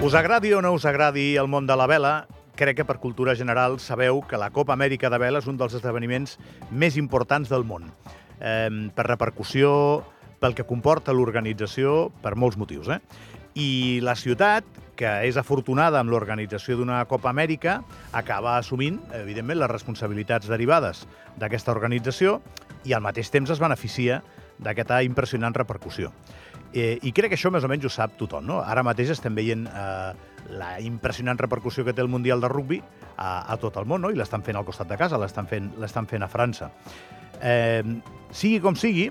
Us agradi o no us agradi el món de la vela, crec que per cultura general sabeu que la Copa Amèrica de Vela és un dels esdeveniments més importants del món. Eh, per repercussió, pel que comporta l'organització, per molts motius. Eh? I la ciutat, que és afortunada amb l'organització d'una Copa Amèrica, acaba assumint, evidentment, les responsabilitats derivades d'aquesta organització i al mateix temps es beneficia d'aquesta impressionant repercussió. Eh, I crec que això més o menys ho sap tothom. No? Ara mateix estem veient eh, la impressionant repercussió que té el Mundial de Rugby a, a tot el món, no? i l'estan fent al costat de casa, l'estan fent, fent a França. Eh, sigui com sigui,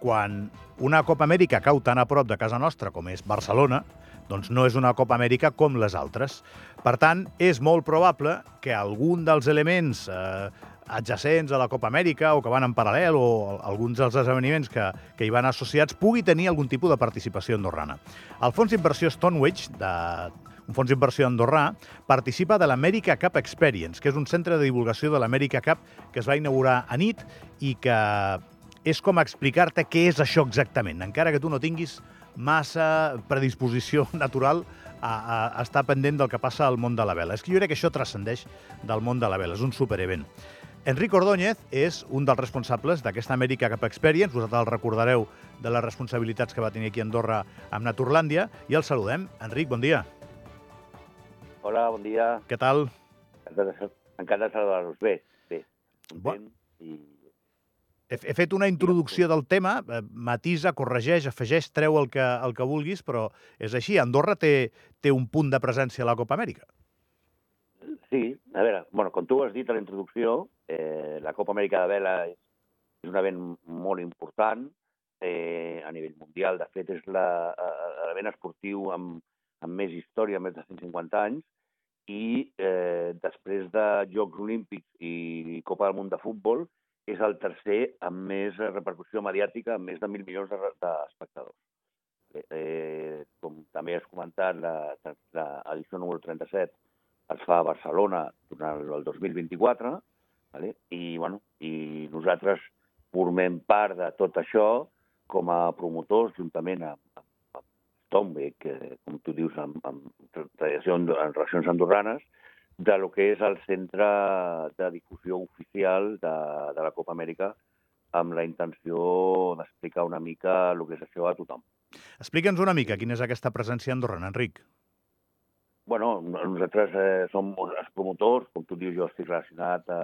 quan una Copa Amèrica cau tan a prop de casa nostra com és Barcelona, doncs no és una Copa Amèrica com les altres. Per tant, és molt probable que algun dels elements eh, adjacents a la Copa Amèrica o que van en paral·lel o alguns dels esdeveniments que, que hi van associats pugui tenir algun tipus de participació andorrana. El fons d'inversió Stonewage, de, un fons d'inversió andorrà, participa de l'America Cup Experience, que és un centre de divulgació de l'America Cup que es va inaugurar a nit i que és com explicar-te què és això exactament, encara que tu no tinguis massa predisposició natural a, a estar pendent del que passa al món de la vela. És que jo crec que això transcendeix del món de la vela, és un superevent. Enric Ordóñez és un dels responsables d'aquesta Amèrica Cup Experience. Vosaltres el recordareu de les responsabilitats que va tenir aquí a Andorra amb Naturlàndia. I el saludem. Enric, bon dia. Hola, bon dia. Què tal? Encantat de saludar-vos. Bé, bé. Bon. I... He, he fet una introducció del tema, eh, matisa, corregeix, afegeix, treu el que, el que vulguis, però és així. Andorra té, té un punt de presència a la Copa Amèrica. Sí, a veure, bueno, com tu has dit a la introducció, eh, la Copa Amèrica de Vela és, és un event molt important eh, a nivell mundial. De fet, és l'event esportiu amb, amb més història, més de 150 anys, i eh, després de Jocs Olímpics i Copa del Món de Futbol, és el tercer amb més repercussió mediàtica, amb més de mil milions d'espectadors. De, eh, com també has comentat, l'edició número 37 es fa a Barcelona durant el 2024, vale? I, bueno, i nosaltres formem part de tot això com a promotors, juntament amb, amb, amb Tombe, que, com tu dius, amb, amb en, en relacions andorranes, de lo que és el centre de difusió oficial de, de la Copa Amèrica amb la intenció d'explicar una mica el que és això a tothom. Explica'ns una mica quina és aquesta presència andorrana, Enric bueno, nosaltres eh, som els promotors, com tu dius, jo estic relacionat a,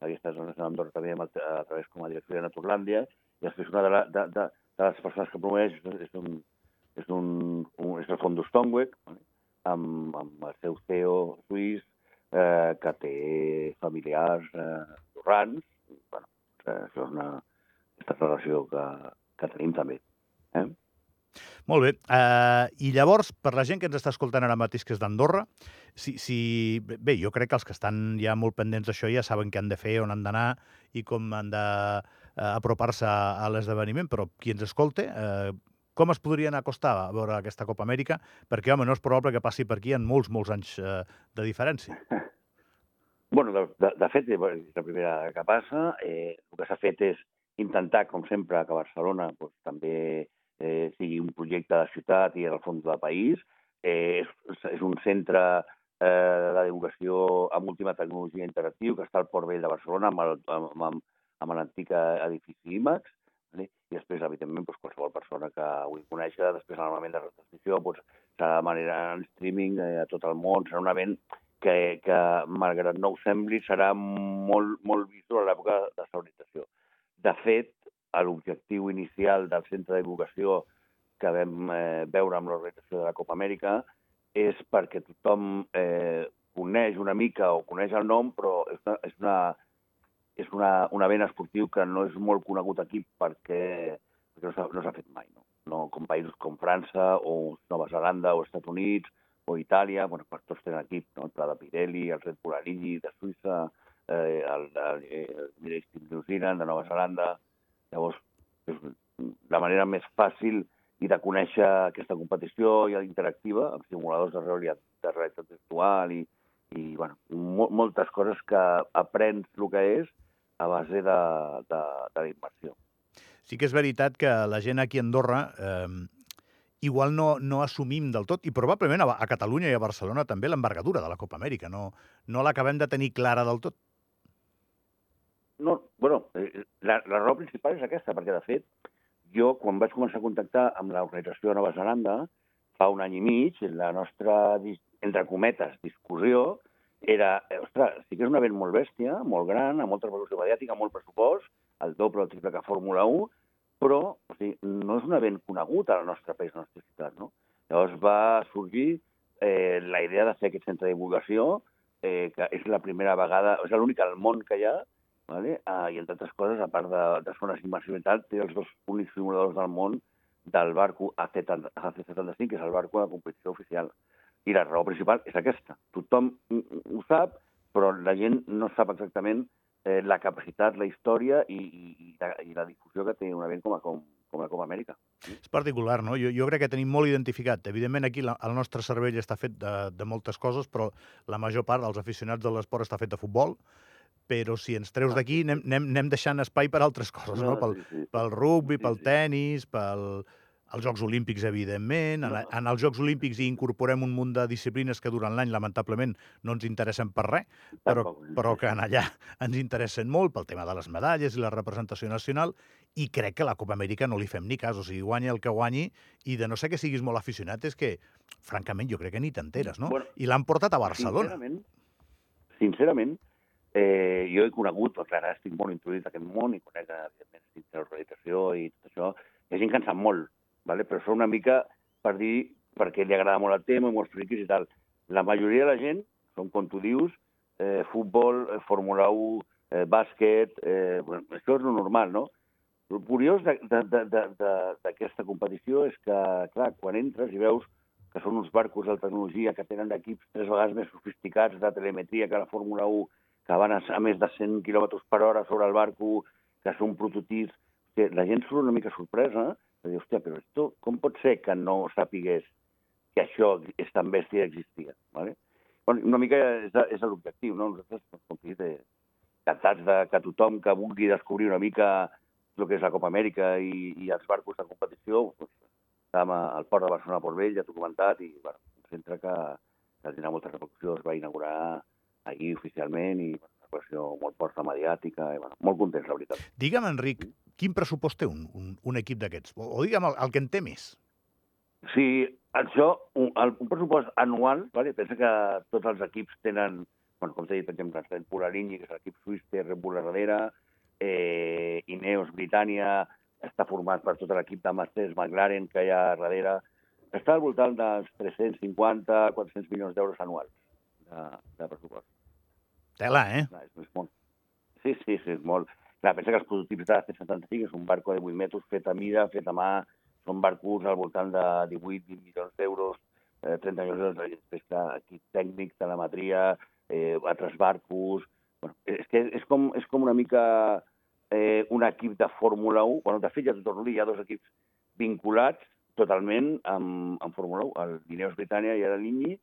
a aquestes zones d'Andorra també a, a través com a direcció de Naturlàndia, i després una de, la, de, de, de les persones que promoveix és, un, és, un, un, és el Fondus Tonguec, amb, amb el seu CEO suís, eh, que té familiars eh, andorrans. Bueno, eh, això és una, aquesta relació que, que tenim també. Eh? Molt bé. Uh, I llavors, per la gent que ens està escoltant ara mateix, que és d'Andorra, si, si... bé, jo crec que els que estan ja molt pendents d'això ja saben què han de fer, on han d'anar i com han d'apropar-se uh, a l'esdeveniment, però qui ens escolte, uh, com es podrien acostar a veure aquesta Copa Amèrica? Perquè, home, no és probable que passi per aquí en molts, molts anys uh, de diferència. Bueno, de, de, de fet, és la primera que passa. Eh, el que s'ha fet és intentar, com sempre, que Barcelona pues, també eh, sigui un projecte de ciutat i, en el fons, de país. Eh, és, és un centre eh, de divulgació amb última tecnologia interactiu que està al Port Vell de Barcelona amb, el, amb, amb, amb l'antic edifici IMAX. Vale? I després, evidentment, doncs, qualsevol persona que vull conèixer, després, normalment, de retransmissió, doncs, serà de manera en streaming eh, a tot el món. Serà un event que, que malgrat no ho sembli, serà molt, molt vist a l'època de saurització. De fet, l'objectiu inicial del centre de que vam eh, veure amb l'organització de la Copa Amèrica és perquè tothom eh, coneix una mica o coneix el nom, però és una, és una, és una, un event esportiu que no és molt conegut aquí perquè, perquè no s'ha no fet mai. No? no com països com França o Nova Zelanda o Estats Units o Itàlia, bueno, per tots tenen equip, no? el de Pirelli, el Red Bull Aligi de Suïssa, eh, el, el, el, el el New Zealand de Nova Zelanda, Llavors, és la manera més fàcil i de conèixer aquesta competició i interactiva amb simuladors de realitat, de realitat virtual i, i bueno, mo moltes coses que aprens el que és a base de, de, de la immersió. Sí que és veritat que la gent aquí a Andorra, eh, igual no, no assumim del tot, i probablement a, a Catalunya i a Barcelona també l'envergadura de la Copa Amèrica. No, no l'acabem de tenir clara del tot. No, bueno, eh, la, la raó principal és aquesta, perquè, de fet, jo, quan vaig començar a contactar amb l'organització de Nova Zelanda, fa un any i mig, la nostra, entre cometes, discussió era, ostres, sí que és un event molt bèstia, molt gran, amb molta revolució mediàtica, molt pressupost, el doble o triple que Fórmula 1, però o sigui, no és un event conegut al nostre país, a la nostra ciutat, no? Llavors va sorgir eh, la idea de fer aquest centre de divulgació, eh, que és la primera vegada, és l'únic al món que hi ha, Vale? Uh, I, entre altres coses, a part de, de zones d'inmersivitat, té els dos únics simuladors del món del barco AC-75, que és el barco de competició oficial. I la raó principal és aquesta. Tothom ho sap, però la gent no sap exactament eh, la capacitat, la història i, i, la, i la difusió que té un event com a, com, com a Copa Amèrica. És particular, no? Jo, jo crec que tenim molt identificat. Evidentment, aquí la, el nostre cervell està fet de, de moltes coses, però la major part dels aficionats de l'esport està fet de futbol, però si ens treus ah, d'aquí anem, anem, anem deixant espai per altres coses, no? Pel, pel rugby, pel tennis, pel els Jocs Olímpics, evidentment. En, en els Jocs Olímpics hi incorporem un munt de disciplines que durant l'any, lamentablement, no ens interessen per res, però, però que en allà ens interessen molt pel tema de les medalles i la representació nacional, i crec que la Copa Amèrica no li fem ni cas. O sigui, guanya el que guanyi, i de no ser que siguis molt aficionat, és que, francament, jo crec que ni t'enteres, no? Bueno, I l'han portat a Barcelona. Sincerament, sincerament Eh, jo he conegut, perquè ara estic molt introduït en aquest món i conec, evidentment, l'organització i tot això. Hi ha gent que en sap molt, vale? però són una mica per dir perquè li agrada molt el tema, molts friquis i tal. La majoria de la gent són, com tu dius, eh, futbol, eh, Fórmula 1, eh, bàsquet... Eh, bueno, això és lo normal, no? El curiós d'aquesta competició és que, clar, quan entres i veus que són uns barcos de tecnologia que tenen equips tres vegades més sofisticats de telemetria que la Fórmula 1 que van a, més de 100 km per hora sobre el barco, que són prototips... Que la gent surt una mica sorpresa, de dir, hòstia, però esto, com pot ser que no sapigués que això és tan bèstia existia? ¿vale? Bueno, una mica és, és l'objectiu, no? Nosaltres, com dit, eh, encantats de que tothom que vulgui descobrir una mica el que és la Copa Amèrica i, i els barcos de competició, doncs, estàvem al port de Barcelona Port Vell, ja t'ho comentat, i bueno, un centre que, que tindrà molta repercussió, es va inaugurar ahir oficialment i bueno, una qüestió molt forta mediàtica i bueno, molt contents, la veritat. Digue'm, Enric, quin pressupost té un, un, un equip d'aquests? O, o digue'm el, el que en té més. Sí, això, un, el, un pressupost anual, vale? pensa que tots els equips tenen, bueno, com t'he dit, per exemple, el Polarini, que és l'equip suís, té Red Bull darrere, eh, Ineos, Britània, està format per tot l'equip de Masters, McLaren, que hi ha darrere, està al voltant dels 350-400 milions d'euros anuals de, de pressupost. Tela, eh? És, és molt. Sí, sí, sí, és molt. Clar, pensa que els prototips de la C-75 és un barco de 8 metres fet a mida, fet a mà, són barcos al voltant de 18-20 milions d'euros, eh, 30 milions d'euros, que equip tècnic, telemetria, eh, altres barcos... Bueno, és que és com, és com una mica eh, un equip de Fórmula 1. Bueno, de fet, ja t'ho hi ha dos equips vinculats totalment amb, amb Fórmula 1, el Guineus Britània i el Linyi,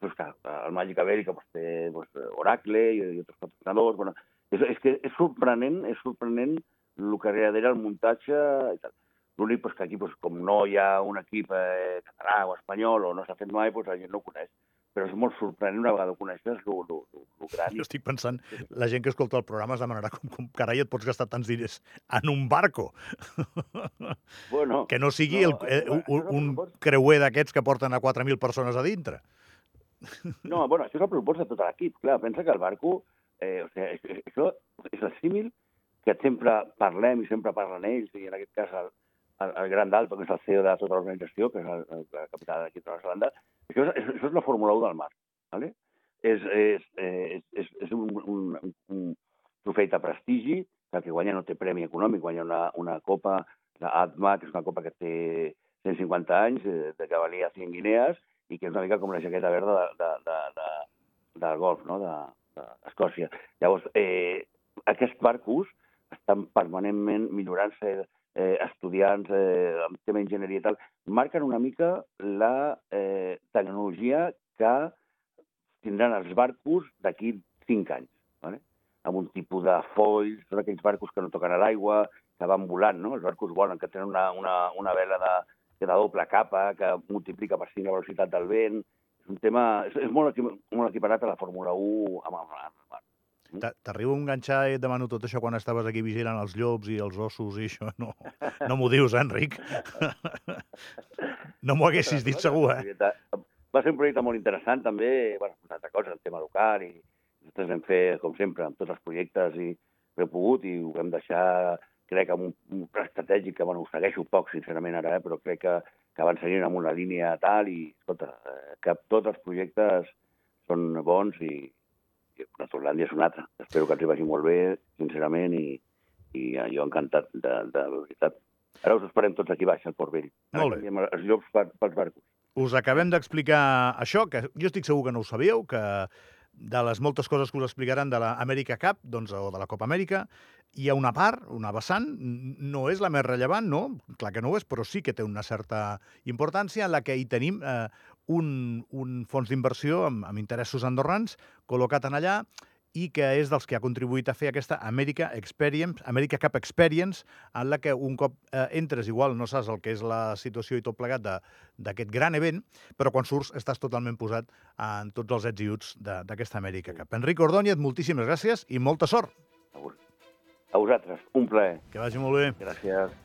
pues, clar, el Màgic Amèrica pues, té pues, Oracle i, i altres patrocinadors. Bueno, és, és que és sorprenent, és sorprenent el que darrere el muntatge i tal. L'únic pues, que aquí, pues, com no hi ha un equip eh, català o espanyol o no s'ha fet mai, pues, la gent no ho coneix però és molt sorprenent una vegada ho coneixes, lo, lo, lo, lo gran. Jo estic pensant, la gent que escolta el programa es demanarà com, com carai et pots gastar tants diners en un barco. Bueno, que no sigui no, el, eh, un, un creuer d'aquests que porten a 4.000 persones a dintre. No, bueno, això és el propòsit de tot l'equip. Clar, pensa que el barco, eh, o sigui, això és el símil que sempre parlem i sempre parlen ells, i en aquest cas el, el, el Gran Dalton, que és el CEO de tota l'organització, que és el, el, el capità l'equip de Nova Zelanda, això és, això és la Fórmula 1 del mar. ¿vale? És, és, és, és, és un, un, un trofei de prestigi, que el que guanya no té premi econòmic, guanya una, una copa, la ATMA, que és una copa que té 150 anys, eh, de que valia 100 guinees, i que és una mica com la jaqueta verda de, de, de, de, del golf, no?, d'Escòcia. De, Llavors, eh, aquests barcos estan permanentment millorant-se, eh, estudiants eh, amb tema d'enginyeria i tal, marquen una mica la eh, tecnologia que tindran els barcos d'aquí cinc anys, ¿vale? amb un tipus de folls, són aquells barcos que no toquen a l'aigua, que van volant, no? Els barcos volen, que tenen una, una, una vela de, té la doble capa, que multiplica per 5 la velocitat del vent. És un tema... És, és molt, equi- molt equiparat a la Fórmula 1 amb, amb, amb, amb T- T'arribo a enganxar i et demano tot això quan estaves aquí vigilant els llops i els ossos i això. No, no m'ho dius, eh, Enric? No m'ho haguessis dit segur, eh? Va ser un projecte molt interessant, també, bueno, una altra cosa, el tema local, i nosaltres vam fer, com sempre, amb tots els projectes, i ho hem pogut, i ho vam deixar, crec, amb un, un pla estratègic, que, bueno, ho segueixo poc, sincerament, ara, eh, però crec que, que van seguint amb una línia tal, i, escolta, eh, que tots els projectes són bons, i, i Naturlàndia és un altre. Espero que ens hi vagi molt bé, sincerament, i, i eh, jo encantat, de, de veritat. Ara us esperem tots aquí baix, al Port Vell. Molt bé. Els llops per, pels barcos. Us acabem d'explicar això, que jo estic segur que no ho sabíeu, que de les moltes coses que us explicaran de l'America Cup, doncs, o de la Copa Amèrica, hi ha una part, una vessant, no és la més rellevant, no? Clar que no ho és, però sí que té una certa importància en la que hi tenim eh, un, un fons d'inversió amb, amb interessos andorrans col·locat en allà i que és dels que ha contribuït a fer aquesta America Experience, America Cup Experience, en la que un cop eh, entres, igual no saps el que és la situació i tot plegat d'aquest gran event, però quan surts estàs totalment posat en tots els ets i uts d'aquesta Amèrica Cup. Enric Ordóñez, moltíssimes gràcies i molta sort. A a vosaltres, un plaer. Que vagi molt bé. Gràcies.